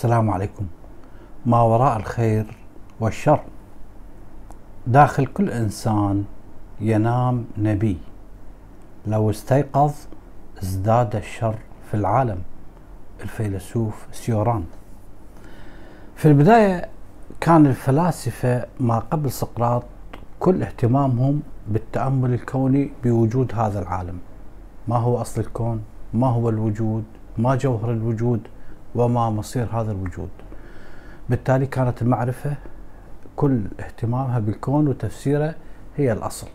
السلام عليكم. ما وراء الخير والشر. داخل كل إنسان ينام نبي. لو استيقظ ازداد الشر في العالم. الفيلسوف سيوران. في البداية كان الفلاسفة ما قبل سقراط كل اهتمامهم بالتأمل الكوني بوجود هذا العالم. ما هو أصل الكون؟ ما هو الوجود؟ ما جوهر الوجود؟ وما مصير هذا الوجود. بالتالي كانت المعرفة كل اهتمامها بالكون وتفسيره هي الأصل.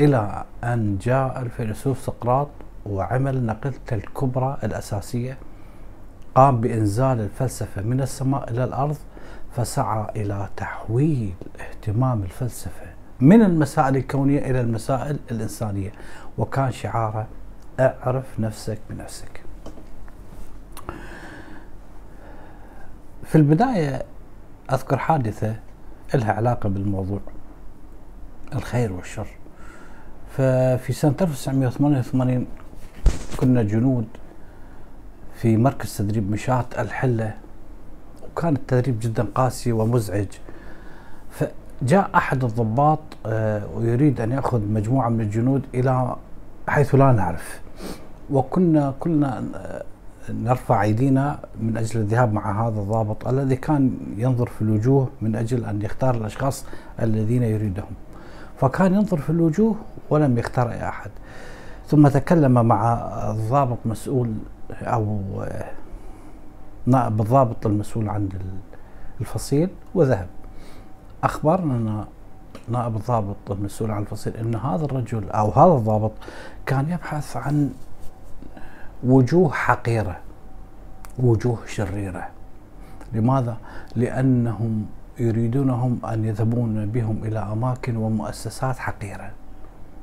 إلى أن جاء الفيلسوف سقراط وعمل نقلته الكبرى الأساسية قام بإنزال الفلسفة من السماء إلى الأرض فسعى إلى تحويل اهتمام الفلسفة من المسائل الكونية إلى المسائل الإنسانية وكان شعاره أعرف نفسك بنفسك في البداية أذكر حادثة لها علاقة بالموضوع الخير والشر. ففي سنة 1988 كنا جنود في مركز تدريب مشاة الحلة وكان التدريب جدا قاسي ومزعج. فجاء أحد الضباط آه، ويريد أن يأخذ مجموعة من الجنود إلى حيث لا نعرف. وكنا كلنا آه، نرفع ايدينا من أجل الذهاب مع هذا الضابط الذي كان ينظر في الوجوه من أجل ان يختار الاشخاص الذين يريدهم. فكان ينظر في الوجوه ولم يختار أي أحد. ثم تكلم مع الضابط مسؤول أو نائب الضابط المسؤول عن الفصيل وذهب. أخبرنا نائب الضابط المسؤول عن الفصيل إن هذا الرجل أو هذا الضابط كان يبحث عن وجوه حقيرة وجوه شريرة. لماذا؟ لأنهم يريدونهم أن يذهبون بهم إلى أماكن ومؤسسات حقيرة.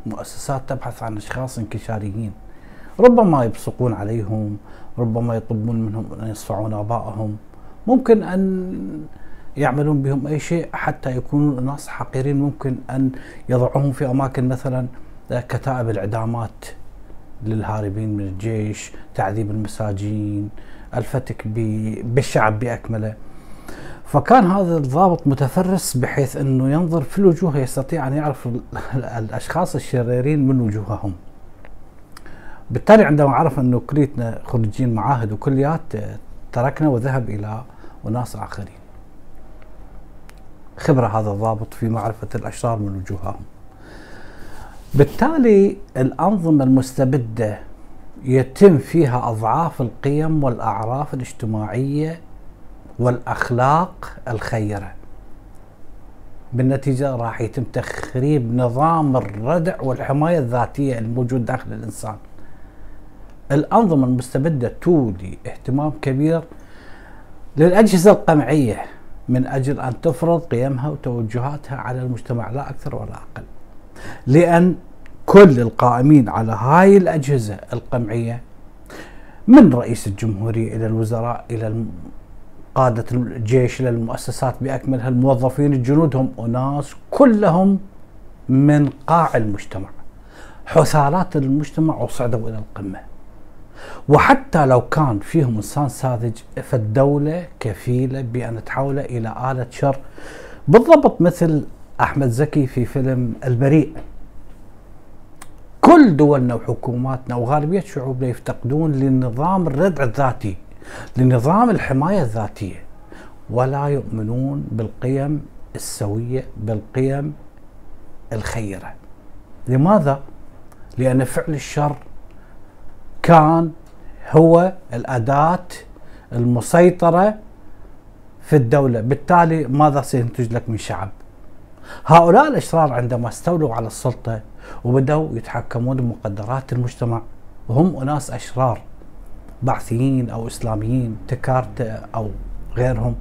مؤسسات تبحث عن أشخاص انكشاريين. ربما يبصقون عليهم ربما يطلبون منهم أن يصفعون آبائهم. ممكن أن يعملون بهم أي شيء حتى يكونون ناس حقيرين. ممكن أن يضعوهم في أماكن مثلا كتائب الإعدامات. للهاربين من الجيش تعذيب المساجين الفتك بالشعب بأكمله. فكان هذا الضابط متفرس بحيث إنه ينظر في الوجوه يستطيع أن يعرف الأشخاص الشريرين من وجوههم. بالتالي عندما عرف إنه كليتنا خريجين معاهد وكليات تركنا وذهب إلى أناس آخرين. خبرة هذا الضابط في معرفة الأشرار من وجوههم. بالتالي الأنظمة المستبدة يتم فيها أضعاف القيم والأعراف الاجتماعية والأخلاق الخيرة. بالنتيجة راح يتم تخريب نظام الردع والحماية الذاتية الموجود داخل الإنسان. الأنظمة المستبدة تولي اهتمام كبير للأجهزة القمعية من أجل أن تفرض قيمها وتوجهاتها على المجتمع لا أكثر ولا أقل. لأن كل القائمين على هاي الأجهزة القمعية من رئيس الجمهورية إلى الوزراء إلى قادة الجيش إلى المؤسسات بأكملها الموظفين الجنود هم أناس كلهم من قاع المجتمع. حثالات المجتمع وصعدوا إلى القمة. وحتى لو كان فيهم إنسان ساذج فالدولة كفيلة بأن تحوله إلى آلة شر. بالضبط مثل أحمد زكي في فيلم البريء. كل دولنا وحكوماتنا وغالبية شعوبنا يفتقدون لنظام الردع الذاتي لنظام الحماية الذاتية. ولا يؤمنون بالقيم السوية بالقيم الخيرة. لماذا؟ لأن فعل الشر كان هو الأداة المسيطرة في الدولة. بالتالي ماذا سينتج لك من شعب؟ هؤلاء الأشرار عندما استولوا على السلطة وبدأوا يتحكمون بمقدرات المجتمع وهم أناس أشرار بعثيين أو إسلاميين تكارت أو غيرهم.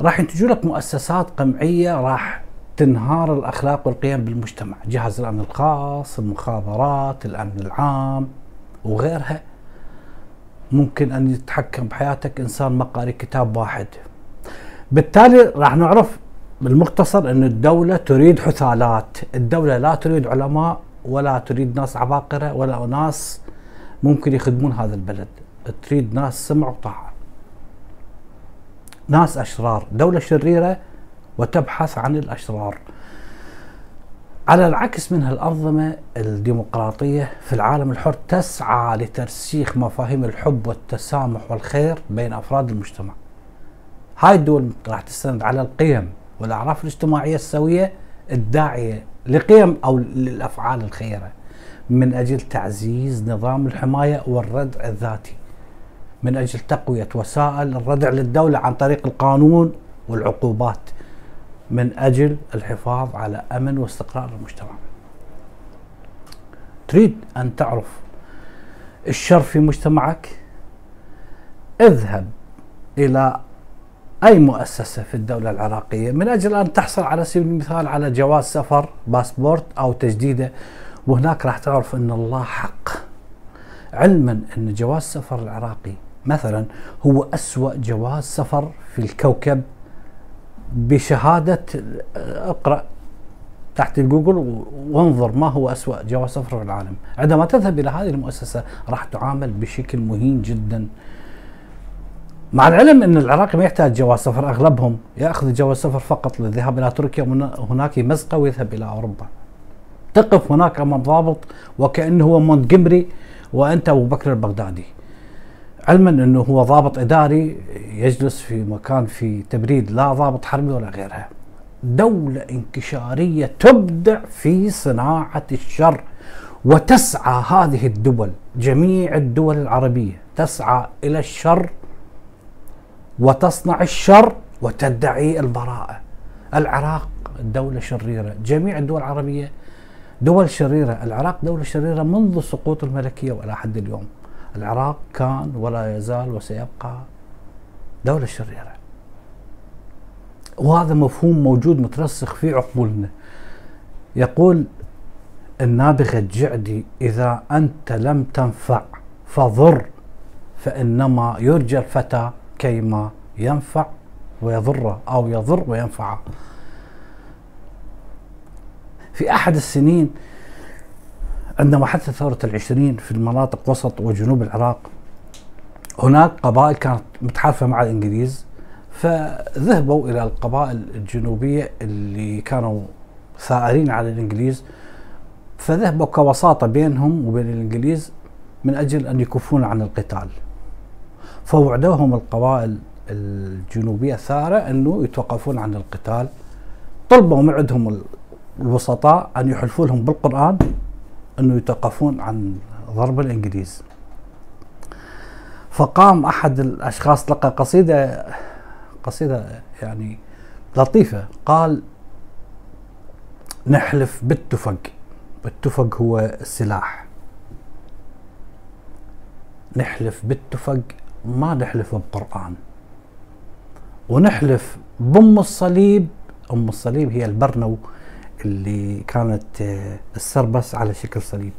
راح ينتجوا لك مؤسسات قمعية راح تنهار الأخلاق والقيم بالمجتمع جهاز الأمن الخاص المخابرات الأمن العام وغيرها. ممكن أن يتحكم بحياتك إنسان ما قاري كتاب واحد. بالتالي راح نعرف بالمختصر أن الدولة تريد حثالات. الدولة لا تريد علماء ولا تريد ناس عباقرة ولا ناس ممكن يخدمون هذا البلد. تريد ناس سمع وطاعة. ناس أشرار. دولة شريرة وتبحث عن الأشرار. على العكس من الأنظمة الديمقراطية في العالم الحر تسعى لترسيخ مفاهيم الحب والتسامح والخير بين أفراد المجتمع. هاي الدول راح تستند على القيم. والأعراف الاجتماعية السوية الداعية لقيم أو للأفعال الخيرة من أجل تعزيز نظام الحماية والردع الذاتي من أجل تقوية وسائل الردع للدولة عن طريق القانون والعقوبات من أجل الحفاظ على أمن واستقرار المجتمع. تريد أن تعرف الشر في مجتمعك؟ اذهب إلى أي مؤسسة في الدولة العراقية من أجل أن تحصل على سبيل المثال على جواز سفر باسبورت أو تجديده وهناك راح تعرف أن الله حق. علما أن جواز سفر العراقي مثلا هو أسوأ جواز سفر في الكوكب بشهادة اقرأ تحت جوجل وانظر ما هو أسوأ جواز سفر في العالم. عندما تذهب إلى هذه المؤسسة راح تعامل بشكل مهين جدا. مع العلم إن العراقي ما يحتاج جواز سفر أغلبهم يأخذ جواز سفر فقط للذهاب إلى تركيا وهناك يمزقه ويذهب إلى أوروبا. تقف هناك أمام ضابط وكأنه هو مونتجمري وأنت أبو بكر البغدادي. علما إنه هو ضابط إداري يجلس في مكان في تبريد لا ضابط حربي ولا غيرها. دولة انكشارية تبدع في صناعة الشر وتسعى هذه الدول جميع الدول العربية تسعى إلى الشر وتصنع الشر وتدعي البراءة. العراق دولة شريرة. جميع الدول العربية دول شريرة. العراق دولة شريرة منذ سقوط الملكية وإلى حد اليوم. العراق كان ولا يزال وسيبقى دولة شريرة. وهذا مفهوم موجود مترسخ في عقولنا. يقول النابغة الجعدي إذا أنت لم تنفع فضر فإنما يرجى الفتى كيما ينفع ويضر أو يضر وينفع. في أحد السنين عندما حدثت ثورة العشرين في المناطق وسط وجنوب العراق هناك قبائل كانت متحالفة مع الإنجليز فذهبوا إلى القبائل الجنوبية اللي كانوا ثائرين على الإنجليز فذهبوا كوساطة بينهم وبين الإنجليز من أجل أن يكفون عن القتال. فوعدوهم القبائل الجنوبية الثارة أنه يتوقفون عن القتال. طلبوا من عندهم الوسطاء أن يحلفوا لهم بالقرآن أنه يتوقفون عن ضرب الإنجليز. فقام أحد الأشخاص لقى قصيدة قصيدة يعني لطيفة. قال نحلف بالتفق بالتفق هو السلاح. نحلف بالتفق ما نحلف بقرآن ونحلف بأم الصليب. أم الصليب هي البرنو اللي كانت آه، السربس على شكل صليب.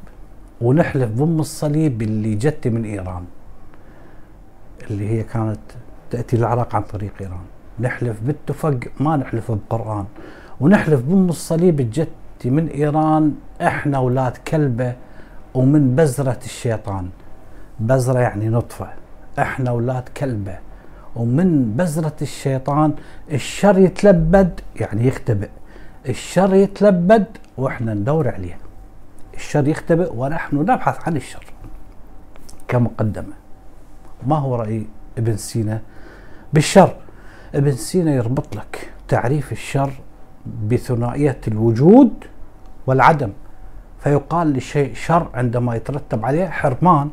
ونحلف بأم الصليب اللي جت من إيران اللي هي كانت تأتي العراق عن طريق إيران. نحلف بالتفق ما نحلف بقرآن ونحلف بأم الصليب الجت من إيران إحنا أولاد كلبة ومن بزرة الشيطان. بزرة يعني نطفة. إحنا أولاد كلبة. ومن بذرة الشيطان الشر يتلبد يعني يختبئ. الشر يتلبد وإحنا ندور عليه. الشر يختبئ ونحن نبحث عن الشر. كمقدمة ما هو رأي ابن سينا بالشر؟ ابن سينا يربط لك تعريف الشر بثنائية الوجود والعدم. فيقال للشيء شر عندما يترتب عليه حرمان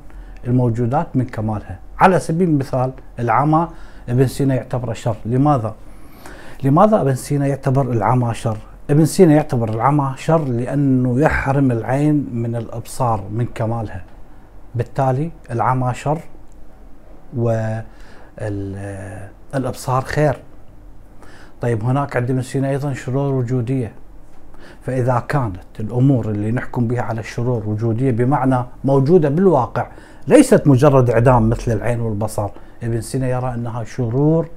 الموجودات من كمالها. على سبيل المثال العمى ابن سينا يعتبره شر لماذا؟ لماذا ابن سينا يعتبر العمى شر؟ ابن سينا يعتبر العمى شر لأنه يحرم العين من الإبصار من كمالها بالتالي العمى شر والإبصار خير طيب هناك عند ابن سينا أيضا شرور وجودية فإذا كانت الأمور اللي نحكم بها على الشرور وجودية بمعنى موجودة بالواقع ليست مجرد إعدام مثل العين والبصر. ابن سينا يرى أنها شرور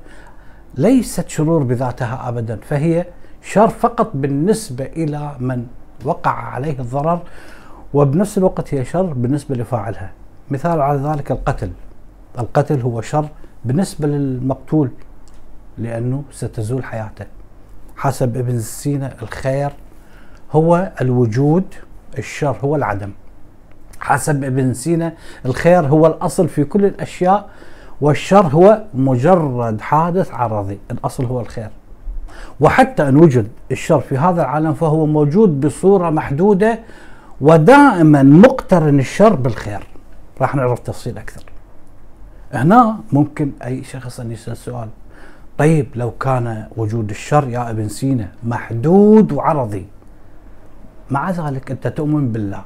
ليست شرور بذاتها أبدا فهي شر فقط بالنسبة إلى من وقع عليه الضرر وبنفس الوقت هي شر بالنسبة لفاعلها. مثال على ذلك القتل. القتل هو شر بالنسبة للمقتول لأنه ستزول حياته. حسب ابن سينا الخير هو الوجود الشر هو العدم. حسب ابن سينا. الخير هو الأصل في كل الأشياء والشر هو مجرد حادث عرضي. الأصل هو الخير. وحتى أن وجد الشر في هذا العالم فهو موجود بصورة محدودة ودائما مقترن الشر بالخير. راح نعرف تفصيل أكثر. هنا ممكن أي شخص أن يسأل سؤال. طيب لو كان وجود الشر يا ابن سينا محدود وعرضي مع ذلك أنت تؤمن بالله.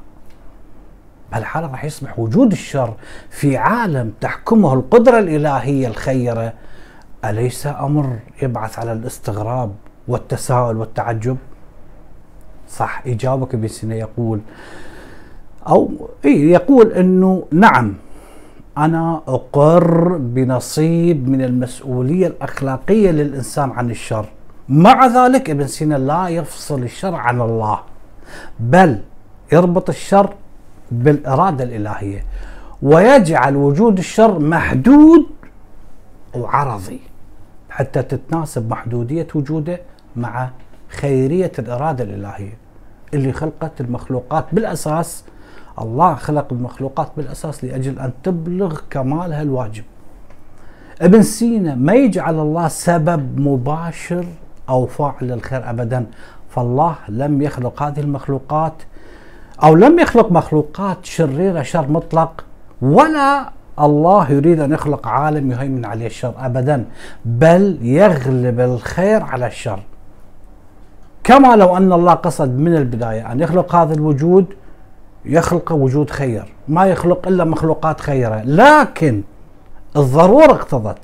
بهالحالة راح يصبح وجود الشر في عالم تحكمه القدرة الإلهية الخيرة. أليس أمر يبعث على الاستغراب والتساؤل والتعجب؟ صح إجابك ابن سينا يقول أو يقول أنه نعم أنا أقر بنصيب من المسؤولية الأخلاقية للإنسان عن الشر. مع ذلك ابن سينا لا يفصل الشر عن الله بل يربط الشر بالإرادة الإلهية. ويجعل وجود الشر محدود وعرضي حتى تتناسب محدودية وجوده مع خيرية الإرادة الإلهية اللي خلقت المخلوقات بالأساس الله خلق المخلوقات بالأساس لأجل أن تبلغ كمالها الواجب. ابن سينا ما يجعل الله سبب مباشر أو فاعل للخير أبدا فالله لم يخلق هذه المخلوقات أو لم يخلق مخلوقات شريرة شر مطلق ولا الله يريد أن يخلق عالم يهيمن عليه الشر أبدا بل يغلب الخير على الشر. كما لو أن الله قصد من البداية أن يخلق هذا الوجود يخلق وجود خير ما يخلق إلا مخلوقات خيرة. لكن الضرورة اقتضت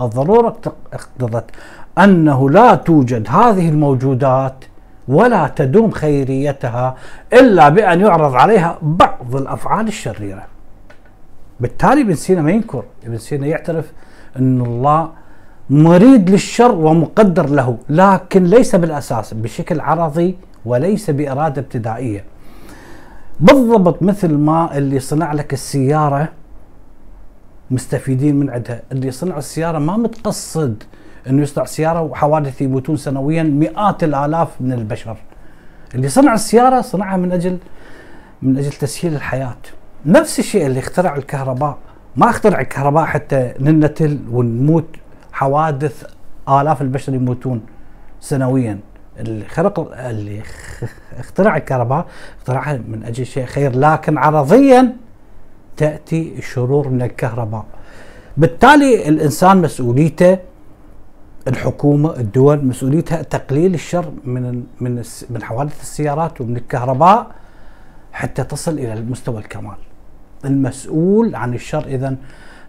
الضرورة اقتضت أنه لا توجد هذه الموجودات ولا تدوم خيريتها إلا بأن يعرض عليها بعض الأفعال الشريرة. بالتالي ابن سينا ما ينكر. ابن سينا يعترف أن الله مريد للشر ومقدر له لكن ليس بالأساس بشكل عرضي وليس بإرادة ابتدائية. بالضبط مثل ما اللي صنع لك السيارة مستفيدين من عندها. اللي صنع السيارة ما متقصد أنه يصنع سيارة وحوادث يموتون سنويا مئات الآلاف من البشر. اللي صنع السيارة صنعها من أجل من أجل تسهيل الحياة. نفس الشيء اللي اخترع الكهرباء. ما اخترع الكهرباء حتى ننتل ونموت حوادث آلاف البشر يموتون سنويا. اللي خلق اللي اخترع الكهرباء اخترعها من أجل شيء خير لكن عرضيا تأتي الشرور من الكهرباء. بالتالي الإنسان مسؤوليته الحكومة الدول مسؤوليتها تقليل الشر من من من حوادث السيارات ومن الكهرباء حتى تصل إلى مستوى الكمال. المسؤول عن الشر اذا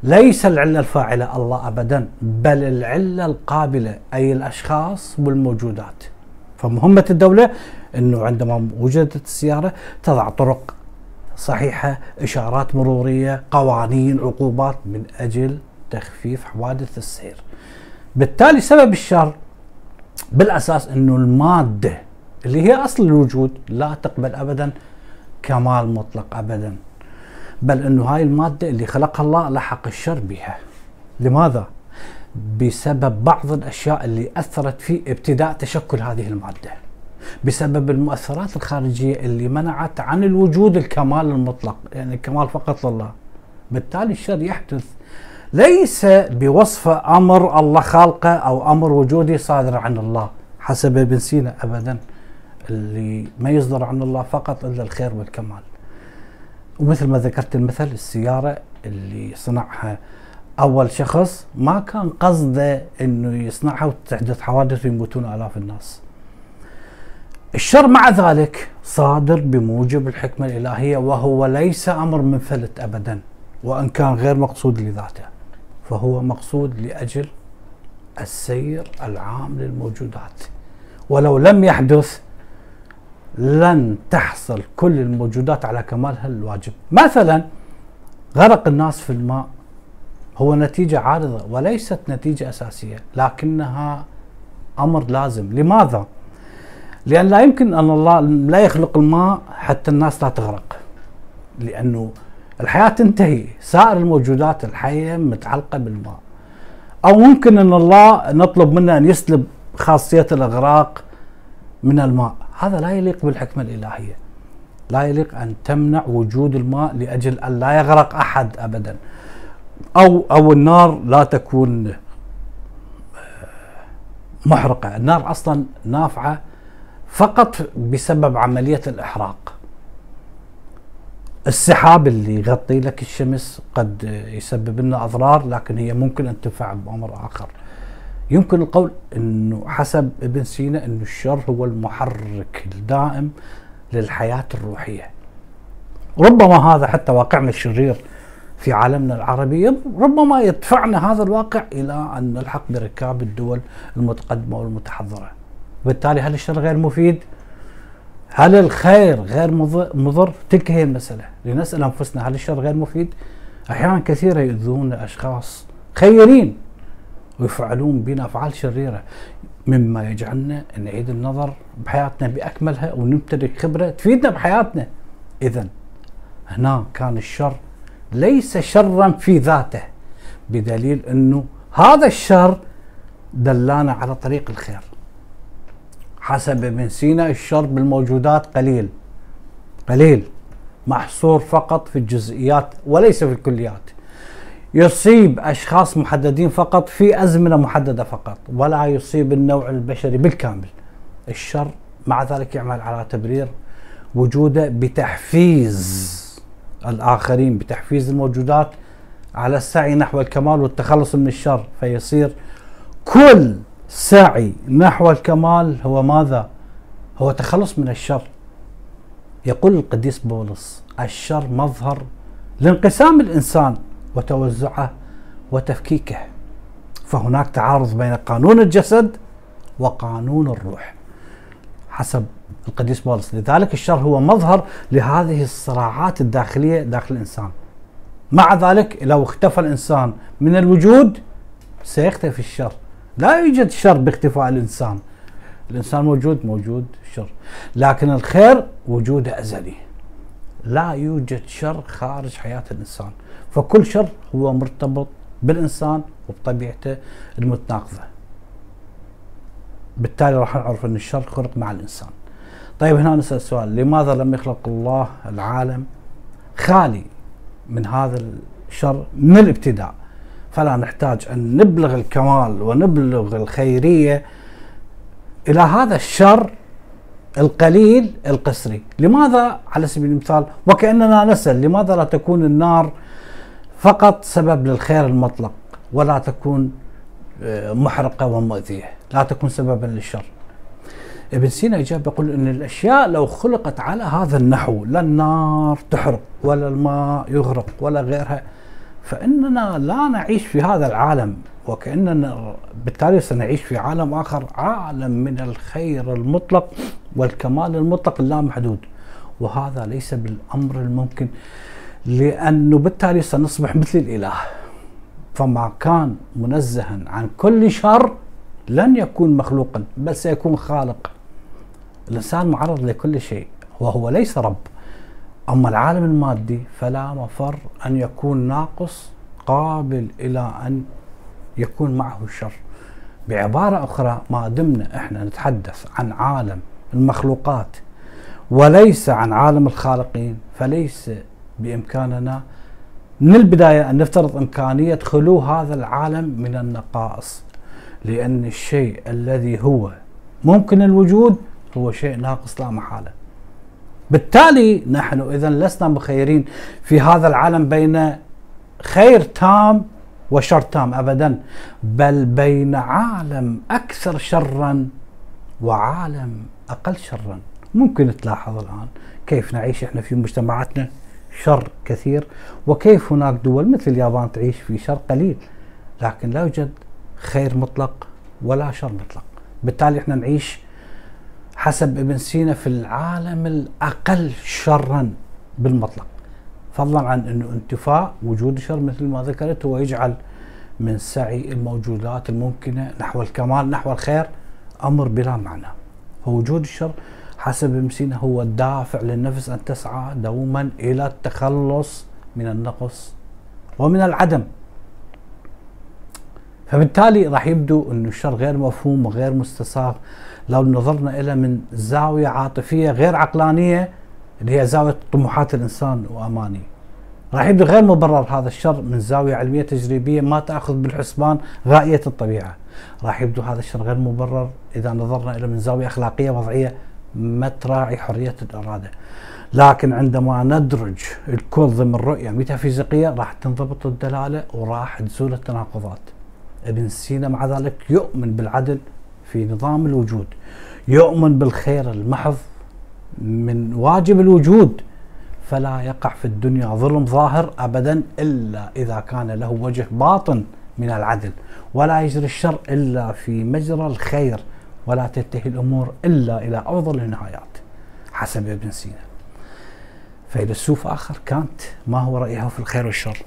ليس العلة الفاعلة الله ابدا بل العلة القابلة أي الأشخاص والموجودات. فمهمة الدولة أنه عندما وجدت السيارة تضع طرق صحيحة إشارات مرورية قوانين عقوبات من أجل تخفيف حوادث السير. بالتالي سبب الشر بالأساس أنه المادة اللي هي أصل الوجود لا تقبل أبدا كمال مطلق أبدا. بل أنه هاي المادة اللي خلقها الله لحق الشر بها. لماذا؟ بسبب بعض الأشياء اللي أثرت في ابتداء تشكل هذه المادة. بسبب المؤثرات الخارجية اللي منعت عن الوجود الكمال المطلق يعني الكمال فقط لله. بالتالي الشر يحدث ليس بوصف أمر الله خالقه أو أمر وجودي صادر عن الله حسب ابن سينا ابدا اللي ما يصدر عن الله فقط إلا الخير والكمال ومثل ما ذكرت المثل السيارة اللي صنعها أول شخص ما كان قصده إنه يصنعها وتحدث حوادث ويموتون آلاف الناس. الشر مع ذلك صادر بموجب الحكمة الإلهية وهو ليس أمر منفلت ابدا وإن كان غير مقصود لذاته فهو مقصود لأجل السير العام للموجودات. ولو لم يحدث لن تحصل كل الموجودات على كمالها الواجب. مثلا غرق الناس في الماء هو نتيجة عارضة وليست نتيجة أساسية لكنها أمر لازم. لماذا؟ لأن لا يمكن أن الله لا يخلق الماء حتى الناس لا تغرق. لأنه الحياة تنتهي. سائر الموجودات الحية متعلقة بالماء. أو ممكن أن الله نطلب منه أن يسلب خاصية الأغراق من الماء. هذا لا يليق بالحكمة الإلهية. لا يليق أن تمنع وجود الماء لأجل أن لا يغرق أحد ابدا. أو أو النار لا تكون آه، محرقة. النار أصلا نافعة فقط بسبب عملية الإحراق. السحاب اللي يغطي لك الشمس قد يسبب لنا أضرار لكن هي ممكن أن تنفع بأمر آخر. يمكن القول إنه حسب ابن سينا إنه الشر هو المحرك الدائم للحياة الروحية. ربما هذا حتى واقعنا الشرير في عالمنا العربي ربما يدفعنا هذا الواقع إلى أن نلحق بركاب الدول المتقدمة والمتحضرة. وبالتالي هل الشر غير مفيد؟ هل الخير غير مضر؟ تلك هي المسألة لنسأل أنفسنا هل الشر غير مفيد؟ أحيانا كثيرة يؤذون أشخاص خيرين ويفعلون بنا أفعال شريرة مما يجعلنا نعيد النظر بحياتنا بأكملها ونمتلك خبرة تفيدنا بحياتنا إذا هنا كان الشر ليس شرا في ذاته بدليل أنه هذا الشر دلانا على طريق الخير حسب ابن سينا الشر بالموجودات قليل. قليل. محصور فقط في الجزئيات وليس في الكليات. يصيب أشخاص محددين فقط في أزمنة محددة فقط ولا يصيب النوع البشري بالكامل. الشر مع ذلك يعمل على تبرير وجوده بتحفيز الآخرين بتحفيز الموجودات على السعي نحو الكمال والتخلص من الشر. فيصير كل سعي نحو الكمال هو ماذا؟ هو تخلص من الشر. يقول القديس بولس الشر مظهر لانقسام الإنسان وتوزعه وتفكيكه. فهناك تعارض بين قانون الجسد وقانون الروح. حسب القديس بولس. لذلك الشر هو مظهر لهذه الصراعات الداخلية داخل الإنسان. مع ذلك لو اختفى الإنسان من الوجود سيختفي الشر. لا يوجد شر باختفاء الإنسان. الإنسان موجود موجود شر. لكن الخير وجوده أزلي. لا يوجد شر خارج حياة الإنسان. فكل شر هو مرتبط بالإنسان وبطبيعته المتناقضة. بالتالي راح نعرف إن الشر خلق مع الإنسان. طيب هنا نسأل سؤال. لماذا لم يخلق الله العالم خالي من هذا الشر من الابتداء؟ فلا نحتاج أن نبلغ الكمال ونبلغ الخيرية إلى هذا الشر القليل القسري. لماذا؟ على سبيل المثال وكأننا نسأل لماذا لا تكون النار فقط سبب للخير المطلق ولا تكون آه، محرقة ومؤذية؟ لا تكون سببا للشر. ابن سينا يجاب يقول إن الأشياء لو خلقت على هذا النحو لا النار تحرق ولا الماء يغرق ولا غيرها فإننا لا نعيش في هذا العالم وكأننا بالتالي سنعيش في عالم آخر عالم من الخير المطلق والكمال المطلق اللامحدود. وهذا ليس بالأمر الممكن لأنه بالتالي سنصبح مثل الإله. فما كان منزها عن كل شر لن يكون مخلوقا بل سيكون خالق. الإنسان معرض لكل شيء وهو ليس رب. أما العالم المادي فلا مفر أن يكون ناقص قابل إلى أن يكون معه الشر بعبارة أخرى ما دمنا إحنا نتحدث عن عالم المخلوقات وليس عن عالم الخالقين فليس بإمكاننا من البداية أن نفترض إمكانية خلو هذا العالم من النقائص لأن الشيء الذي هو ممكن الوجود هو شيء ناقص لا محالة. بالتالي نحن اذا لسنا مخيرين في هذا العالم بين خير تام وشر تام ابدا بل بين عالم أكثر شرا وعالم أقل شرا. ممكن تلاحظ الآن كيف نعيش إحنا في مجتمعاتنا شر كثير وكيف هناك دول مثل اليابان تعيش في شر قليل. لكن لا يوجد خير مطلق ولا شر مطلق. بالتالي إحنا نعيش حسب ابن سينا في العالم الأقل شرا بالمطلق. فضلا عن أنه انتفاء وجود الشر مثل ما ذكرت هو يجعل من سعي الموجودات الممكنة نحو الكمال نحو الخير أمر بلا معنى. فوجود الشر حسب ابن سينا هو الدافع للنفس أن تسعى دوما إلى التخلص من النقص ومن العدم. فبالتالي راح يبدو أن الشر غير مفهوم وغير مستساغ. لو نظرنا إلى من زاوية عاطفية غير عقلانية اللي هي زاوية طموحات الإنسان وأماني. راح يبدو غير مبرر هذا الشر من زاوية علمية تجريبية ما تأخذ بالحسبان غائية الطبيعة. راح يبدو هذا الشر غير مبرر إذا نظرنا إلى من زاوية أخلاقية وضعية ما تراعي حرية الإرادة. لكن عندما ندرج الكل ضمن رؤية ميتافيزيقية راح تنضبط الدلالة وراح تزول التناقضات. ابن سينا مع ذلك يؤمن بالعدل في نظام الوجود. يؤمن بالخير المحض من واجب الوجود فلا يقع في الدنيا ظلم ظاهر ابدا إلا إذا كان له وجه باطن من العدل. ولا يجري الشر إلا في مجرى الخير ولا تنتهي الأمور إلا إلى أفضل النهايات. حسب ابن سينا. فيلسوف آخر كانت ما هو رايه في الخير والشر؟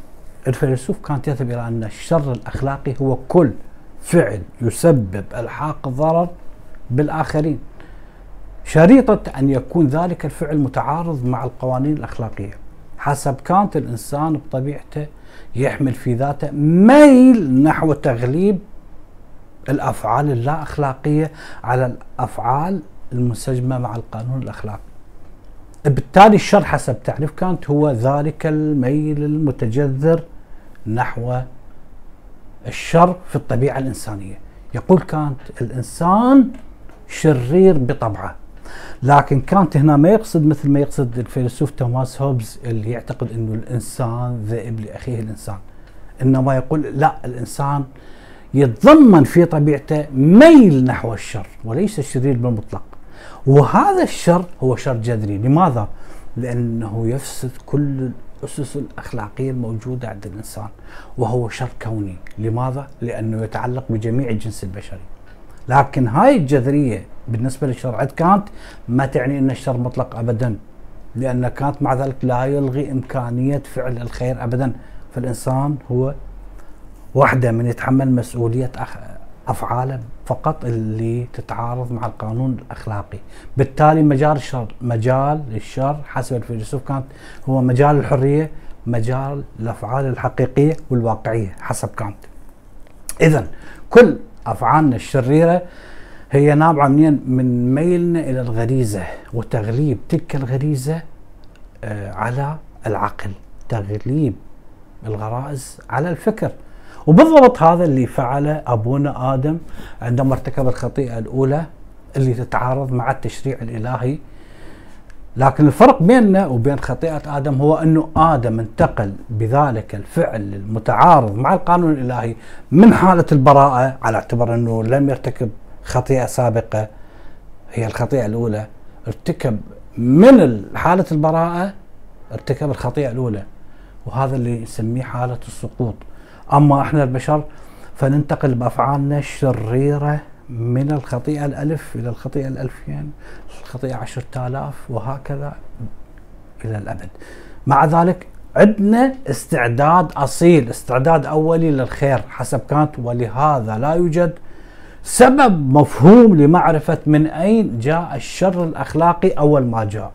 الفيلسوف كانت يذهب إلى أن الشر الأخلاقي هو كل فعل يسبب الحاق الضرر بالآخرين. شريطة أن يكون ذلك الفعل متعارض مع القوانين الأخلاقية. حسب كانت الإنسان بطبيعته يحمل في ذاته ميل نحو تغليب الأفعال اللا أخلاقية على الأفعال المنسجمة مع القانون الأخلاقي. بالتالي الشر حسب تعريف كانت هو ذلك الميل المتجذر نحو الشر في الطبيعة الإنسانية. يقول كانت الإنسان شرير بطبعه. لكن كانت هنا ما يقصد مثل ما يقصد الفيلسوف توماس هوبز اللي يعتقد إنه الإنسان ذئب لأخيه الإنسان. إنما يقول لا الإنسان يتضمن في طبيعته ميل نحو الشر وليس الشرير بالمطلق. وهذا الشر هو شر جذري. لماذا؟ لأنه يفسد كل الأسس الأخلاقية الموجودة عند الإنسان وهو شر كوني. لماذا؟ لأنه يتعلق بجميع الجنس البشري. لكن هاي الجذرية بالنسبة للشرع كانت ما تعني أن الشر مطلق أبدا لأن كانت مع ذلك لا يلغي إمكانية فعل الخير أبدا. فالإنسان هو واحدة من يتحمل مسؤولية أفعاله فقط اللي تتعارض مع القانون الأخلاقي. بالتالي مجال الشر مجال الشر حسب الفيلسوف كانت هو مجال الحرية مجال الأفعال الحقيقية والواقعية حسب كانت. إذا كل أفعالنا الشريرة هي نابعة منين؟ من ميلنا إلى الغريزة وتغليب تلك الغريزة آه، على العقل. تغليب الغرائز على الفكر. وبالضبط هذا اللي فعله أبونا آدم عندما ارتكب الخطيئة الأولى اللي تتعارض مع التشريع الإلهي. لكن الفرق بيننا وبين خطيئة آدم هو أنه آدم انتقل بذلك الفعل المتعارض مع القانون الإلهي من حالة البراءة على اعتبار أنه لم يرتكب خطيئة سابقة هي الخطيئة الأولى. ارتكب من حالة البراءة ارتكب الخطيئة الأولى. وهذا اللي نسميه حالة السقوط. أما إحنا البشر فننتقل بأفعالنا الشريرة من الخطيئة الألف إلى الخطيئة الألفين الخطيئة عشرة آلاف وهكذا إلى الأبد. مع ذلك عندنا استعداد أصيل استعداد أولي للخير حسب كانت ولهذا لا يوجد سبب مفهوم لمعرفة من أين جاء الشر الأخلاقي أول ما جاء.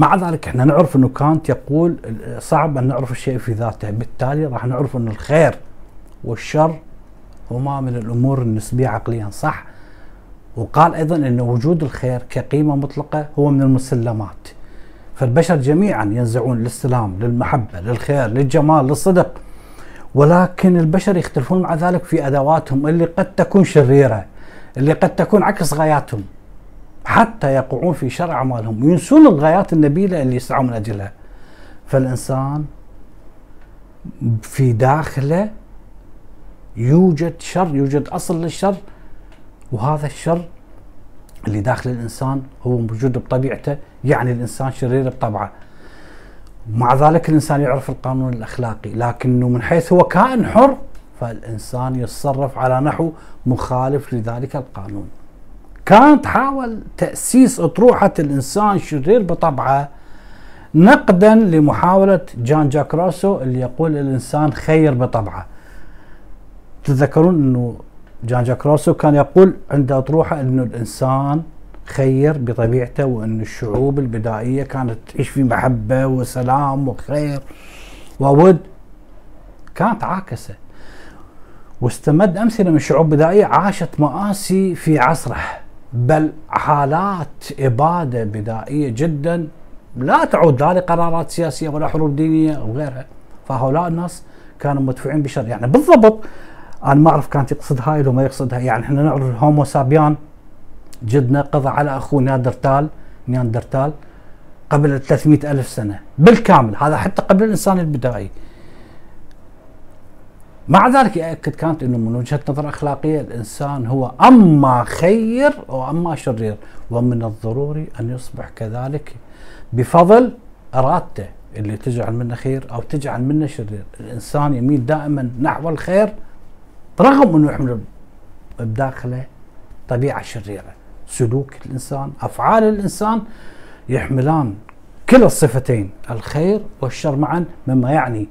مع ذلك إحنا نعرف إنه كانت يقول صعب أن نعرف الشيء في ذاته بالتالي راح نعرف ان الخير والشر هما من الأمور النسبية عقليا صح. وقال أيضا إن وجود الخير كقيمة مطلقة هو من المسلمات. فالبشر جميعا ينزعون للسلام للمحبة للخير للجمال للصدق. ولكن البشر يختلفون مع ذلك في أدواتهم اللي قد تكون شريرة اللي قد تكون عكس غاياتهم. حتى يقعون في شر اعمالهم ينسون الغايات النبيلة اللي يسعون من أجلها. فالإنسان في داخله يوجد شر يوجد أصل للشر وهذا الشر اللي داخل الإنسان هو موجود بطبيعته يعني الإنسان شرير بطبعه. مع ذلك الإنسان يعرف القانون الأخلاقي لكنه من حيث هو كائن حر فالإنسان يتصرف على نحو مخالف لذلك القانون. كانت حاول تأسيس أطروحة الإنسان شرير بطبعه نقدا لمحاولة جان جاك روسو اللي يقول الإنسان خير بطبعه. تتذكرون إنه جان جاك روسو كان يقول عند أطروحة إنه الإنسان خير بطبيعته وإن الشعوب البدائية كانت تعيش في محبة وسلام وخير وود. كانت عاكسه واستمد أمثلة من شعوب بدائية عاشت مآسي في عصره. بل حالات إبادة بدائية جدا. لا تعود لا لقرارات سياسية ولا حروب دينية وغيرها فهؤلاء الناس كانوا مدفوعين بشر. يعني بالضبط أنا ما أعرف كانت يقصد هاي لو ما يقصدها يعني إحنا نعرف ال Homo sapien جدنا قضى على أخوه نياندرتال نياندرتال قبل 300 ألف سنة بالكامل. هذا حتى قبل الإنسان البدائي. مع ذلك يأكد كانت أنه من وجهة نظر أخلاقية الإنسان هو أما خير وأما شرير ومن الضروري أن يصبح كذلك بفضل إرادته اللي تجعل منه خير أو تجعل منه شرير. الإنسان يميل دائما نحو الخير رغم أنه يحمل بداخله طبيعة شريرة. سلوك الإنسان أفعال الإنسان يحملان كلا الصفتين الخير والشر معا مما يعني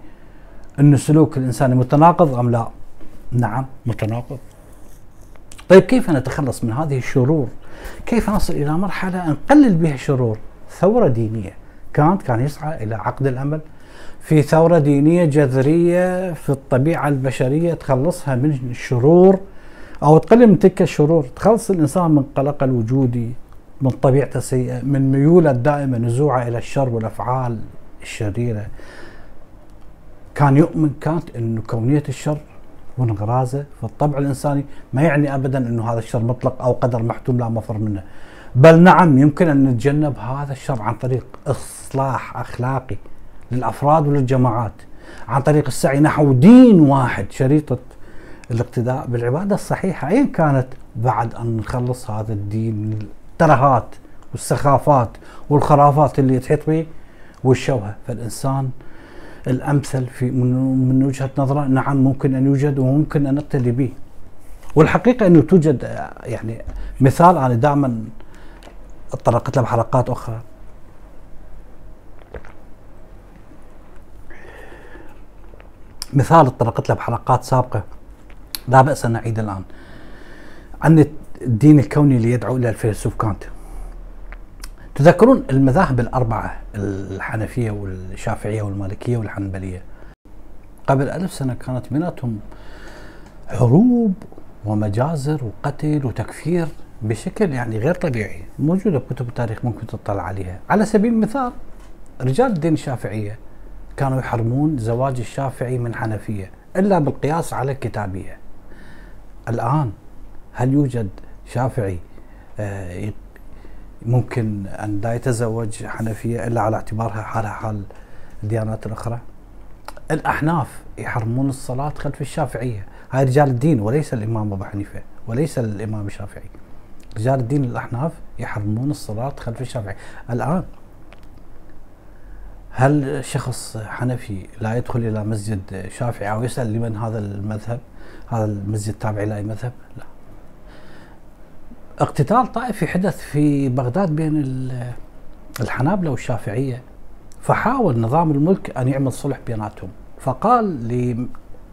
أن سلوك الإنسان متناقض أم لا؟ نعم. متناقض. طيب كيف نتخلص من هذه الشرور؟ كيف نصل إلى مرحلة نقلل بها الشرور؟ ثورة دينية. كانت كان يسعى إلى عقد الأمل. في ثورة دينية جذرية في الطبيعة البشرية تخلصها من الشرور أو تقلل من تلك الشرور. تخلص الإنسان من قلق الوجودي من طبيعته السيئة من ميوله الدائمة نزوعه إلى الشر والأفعال الشريرة. كان يؤمن كانت أنه كونية الشر وانغرازة في الطبع الإنساني ما يعني أبدا أنه هذا الشر مطلق أو قدر محتوم لا مفر منه. بل نعم يمكن أن نتجنب هذا الشر عن طريق إصلاح أخلاقي للأفراد وللجماعات عن طريق السعي نحو دين واحد شريطة الاقتداء بالعبادة الصحيحة. أين كانت بعد أن نخلص هذا الدين الترهات والسخافات والخرافات اللي تحيط به والشوهة فالإنسان الأمثل في من وجهة نظره. نعم ممكن أن يوجد وممكن أن نقتدي به. والحقيقة أنه توجد يعني مثال أنا دائما تطرقت له بحلقات أخرى. مثال تطرقت له بحلقات سابقة. لا بأس أن نعيد الآن. عن الدين الكوني اللي يدعو إلى الفيلسوف كانت. تذكرون المذاهب الأربعة الحنفية والشافعية والمالكية والحنبلية. قبل ألف سنة كانت بيناتهم حروب ومجازر وقتل وتكفير بشكل يعني غير طبيعي. موجودة بكتب التاريخ ممكن تطلع عليها. على سبيل المثال رجال الدين الشافعية كانوا يحرمون زواج الشافعي من حنفية إلا بالقياس على الكتابية الآن هل يوجد شافعي آه، ممكن أن لا يتزوج حنفية إلا على اعتبارها حالها حال الديانات الأخرى. الأحناف يحرمون الصلاة خلف الشافعية. هاي رجال الدين وليس الإمام أبو حنيفة وليس الإمام الشافعي. رجال الدين الأحناف يحرمون الصلاة خلف الشافعي الآن هل شخص حنفي لا يدخل إلى مسجد شافعي أو يسأل لمن هذا المذهب؟ هذا المسجد تابع إلى أي مذهب؟ لا. اقتتال طائفي حدث في بغداد بين الحنابلة والشافعية فحاول نظام الملك أن يعمل صلح بيناتهم. فقال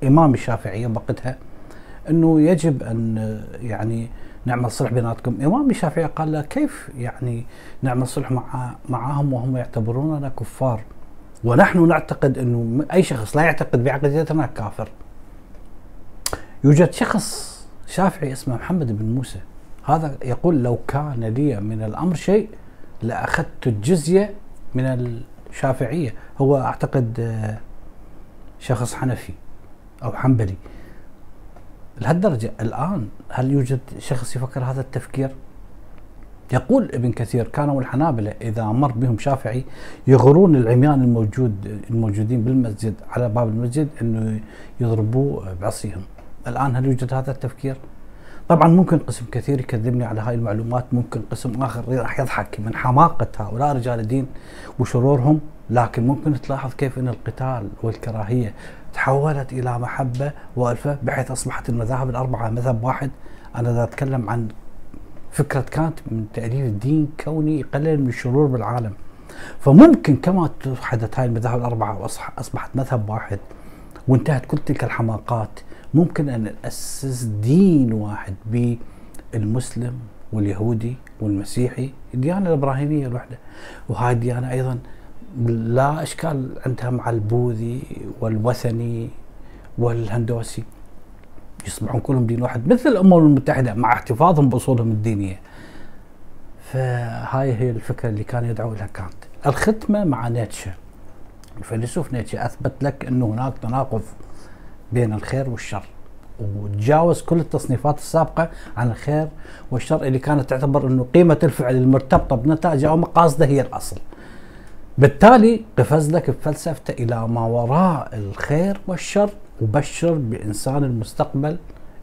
لإمام الشافعية وقتها أنه يجب أن يعني نعمل صلح بيناتكم. إمام الشافعي قال له كيف يعني نعمل صلح مع معهم وهم يعتبروننا كفار؟ ونحن نعتقد أنه أي شخص لا يعتقد بعقيدتنا كافر. يوجد شخص شافعي اسمه محمد بن موسى. هذا يقول لو كان لي من الأمر شيء لأخذت الجزية من الشافعية. هو أعتقد آه، شخص حنفي أو حنبلي. لهالدرجة الآن هل يوجد شخص يفكر هذا التفكير؟ يقول ابن كثير كانوا الحنابلة إذا مر بهم شافعي يغرون العميان الموجود الموجودين بالمسجد على باب المسجد أنه يضربوه بعصيهم. الآن هل يوجد هذا التفكير؟ طبعا ممكن قسم كثير يكذبني على هاي المعلومات ممكن قسم آخر راح يضحك من حماقة هؤلاء رجال الدين وشرورهم لكن ممكن تلاحظ كيف أن القتال والكراهية تحولت إلى محبة وألفة بحيث أصبحت المذاهب الأربعة مذهب واحد. أنا ذا أتكلم عن فكرة كانت من تأليف الدين كوني يقلل من الشرور بالعالم. فممكن كما توحدت هاي المذاهب الأربعة وأصبحت مذهب واحد وانتهت كل تلك الحماقات. ممكن أن نأسس دين واحد بالمسلم واليهودي والمسيحي الديانة الإبراهيمية الوحدة. وهاي الديانة أيضا لا أشكال عندها مع البوذي والوثني والهندوسي. يصبحون كلهم دين واحد مثل الأمم المتحدة مع احتفاظهم بأصولهم الدينية. فهاي هي الفكرة اللي كان يدعو لها كانت. الختمة مع نيتشه. الفيلسوف نيتشه أثبت لك انه هناك تناقض بين الخير والشر وتجاوز كل التصنيفات السابقة عن الخير والشر اللي كانت تعتبر إنه قيمة الفعل المرتبطة بنتائجه أو مقاصده هي الأصل. بالتالي قفز لك بفلسفته إلى ما وراء الخير والشر وبشر بإنسان المستقبل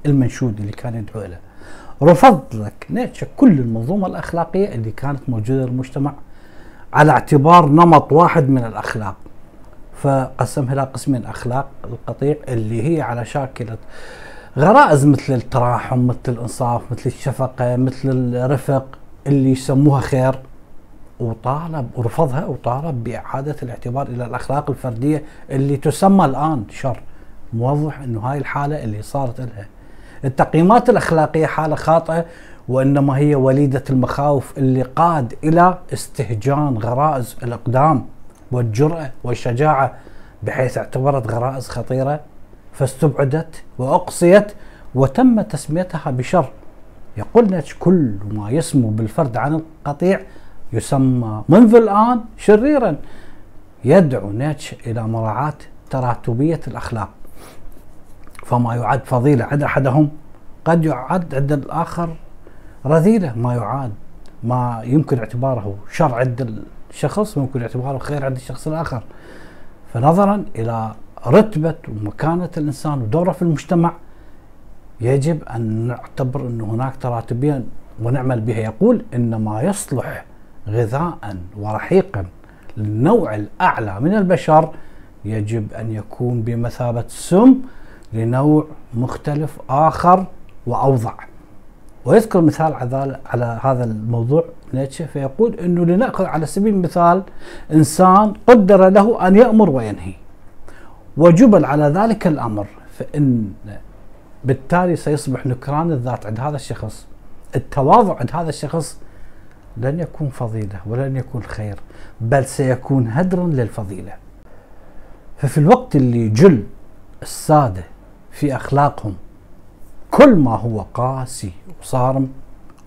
المنشود اللي كان يدعو له. رفض لك نيتشه كل المنظومة الأخلاقية اللي كانت موجودة بالمجتمع على اعتبار نمط واحد من الأخلاق. فقسمها إلى قسمين اخلاق القطيع اللي هي على شاكلة غرائز مثل التراحم مثل الإنصاف مثل الشفقة مثل الرفق اللي يسموها خير وطالب ورفضها وطالب بإعادة الاعتبار إلى الأخلاق الفردية اللي تسمى الآن شر. موضح إنه هاي الحالة اللي صارت لها. التقييمات الأخلاقية حالة خاطئة وإنما هي وليدة المخاوف اللي قاد إلى استهجان غرائز الإقدام. والجرأة والشجاعة بحيث اعتبرت غرائز خطيرة فاستبعدت وأقصيت وتم تسميتها بشر. يقول نيتش كل ما يسمو بالفرد عن القطيع يسمى منذ الآن شريرا. يدعو نيتش إلى مراعاة تراتبية الأخلاق. فما يعد فضيلة عند أحدهم قد يعد عند الآخر رذيلة. ما يعاد ما يمكن اعتباره شر عند شخص ممكن اعتباره خير عند الشخص الآخر فنظرا إلى رتبة ومكانة الإنسان ودورة في المجتمع يجب أن نعتبر أن هناك تراتبية ونعمل بها. يقول إن ما يصلح غذاء ورحيقا للنوع الأعلى من البشر يجب أن يكون بمثابة سم لنوع مختلف آخر وأوضع. ويذكر مثال على هذا الموضوع نيتشه فيقول إنه لنأخذ على سبيل المثال إنسان قدر له أن يأمر وينهي. وجبل على ذلك الأمر فإن بالتالي سيصبح نكران الذات عند هذا الشخص. التواضع عند هذا الشخص لن يكون فضيلة ولن يكون خير بل سيكون هدرا للفضيلة. ففي الوقت اللي جل السادة في أخلاقهم كل ما هو قاسي وصارم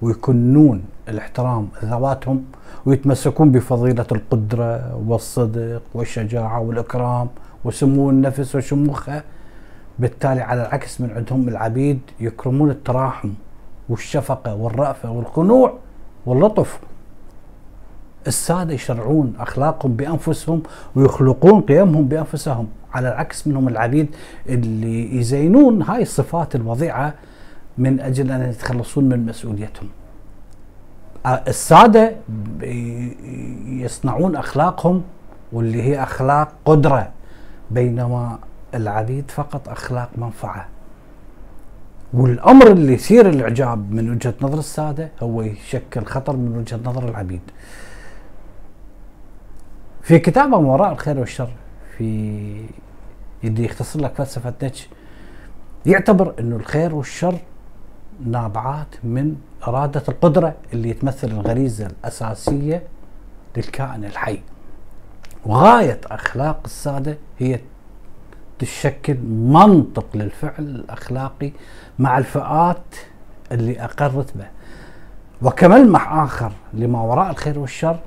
ويكنون الاحترام ذواتهم ويتمسكون بفضيلة القدرة والصدق والشجاعة والإكرام وسمو النفس وشموخه. بالتالي على العكس من عندهم العبيد يكرمون التراحم والشفقة والرأفة والخنوع واللطف. السادة يشرعون أخلاقهم بأنفسهم ويخلقون قيمهم بأنفسهم. على العكس منهم العبيد اللي يزينون هاي الصفات الوضيعة من أجل أن يتخلصون من مسؤوليتهم. السادة يصنعون أخلاقهم واللي هي أخلاق قدرة بينما العبيد فقط أخلاق منفعة. والأمر اللي يثير الإعجاب من وجهة نظر السادة هو يشكل خطر من وجهة نظر العبيد. في كتابه ما وراء الخير والشر في اللي يختصر لك فلسفة نيتشه يعتبر إنه الخير والشر نابعات من إرادة القدرة اللي تمثل الغريزة الأساسية للكائن الحي. وغاية أخلاق السادة هي تشكل منطق للفعل الأخلاقي مع الفئات اللي أقرت به. وكملمح آخر لما وراء الخير والشر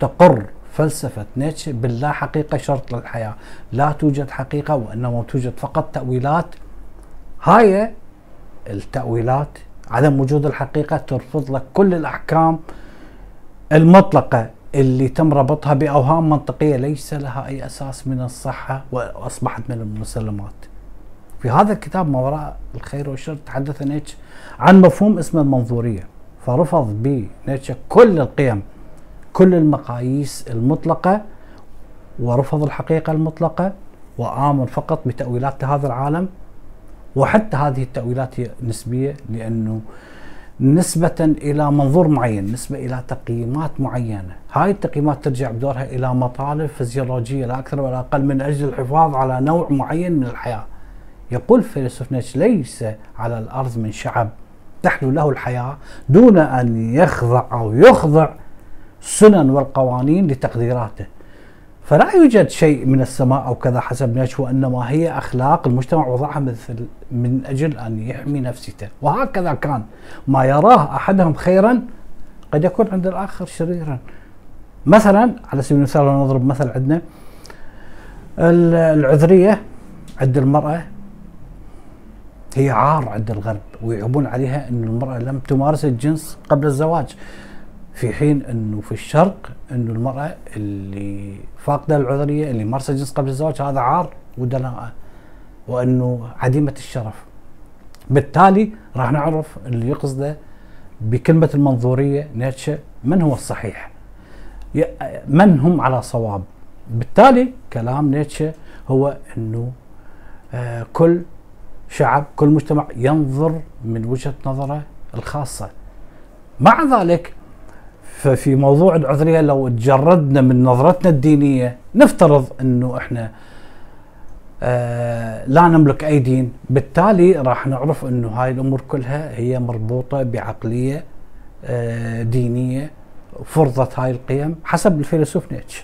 تقر فلسفة نيتشه باللا حقيقة شرط للحياة. لا توجد حقيقة وإنما توجد فقط تأويلات. هاي التأويلات عدم وجود الحقيقة ترفض لك كل الأحكام المطلقة اللي تم ربطها بأوهام منطقية ليس لها أي أساس من الصحة وأصبحت من المسلمات. في هذا الكتاب ما وراء الخير والشر تحدث نيتش عن مفهوم اسمه المنظورية فرفض به نيتش كل القيم كل المقاييس المطلقة ورفض الحقيقة المطلقة وآمن فقط بتأويلات هذا العالم وحتى هذه التأويلات هي نسبية لأنه نسبة إلى منظور معين نسبة إلى تقييمات معينة. هاي التقييمات ترجع بدورها إلى مطالب فيزيولوجية لا أكثر ولا أقل من أجل الحفاظ على نوع معين من الحياة. يقول فيلسوف نيتش ليس على الأرض من شعب تحلو له الحياة دون أن يخضع أو يخضع السنن والقوانين لتقديراته. فلا يوجد شيء من السماء أو كذا حسب نيتشه وانما هي أخلاق المجتمع وضعها مثل من أجل أن يحمي نفسيته وهكذا كان ما يراه أحدهم خيرا قد يكون عند الآخر شريرا. مثلا على سبيل المثال نضرب مثل عندنا العذرية عند المرأة هي عار عند الغرب ويعبون عليها إن المرأة لم تمارس الجنس قبل الزواج. في حين أنه في الشرق انه المرأة اللي فاقدة العذرية اللي مارست الجنس قبل الزواج هذا عار ودناءه وأنه عديمة الشرف. بالتالي راح نعرف اللي يقصده بكلمة المنظورية نيتشه من هو الصحيح؟ من هم على صواب؟ بالتالي كلام نيتشه هو أنه آه كل شعب كل مجتمع ينظر من وجهة نظره الخاصة. مع ذلك ففي موضوع العذرية لو تجردنا من نظرتنا الدينية نفترض إنه إحنا آه لا نملك أي دين. بالتالي راح نعرف إنه هاي الأمور كلها هي مربوطة بعقلية آه دينية فرضت هاي القيم حسب الفيلسوف نيتشه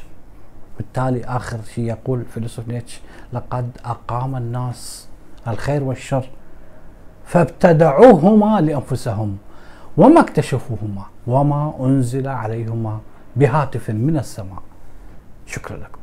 بالتالي آخر شيء يقول الفيلسوف نيتشه لقد أقام الناس الخير والشر فابتدعوهما لأنفسهم. وما اكتشفوهما وما أنزل عليهما بهاتف من السماء. شكرا لكم.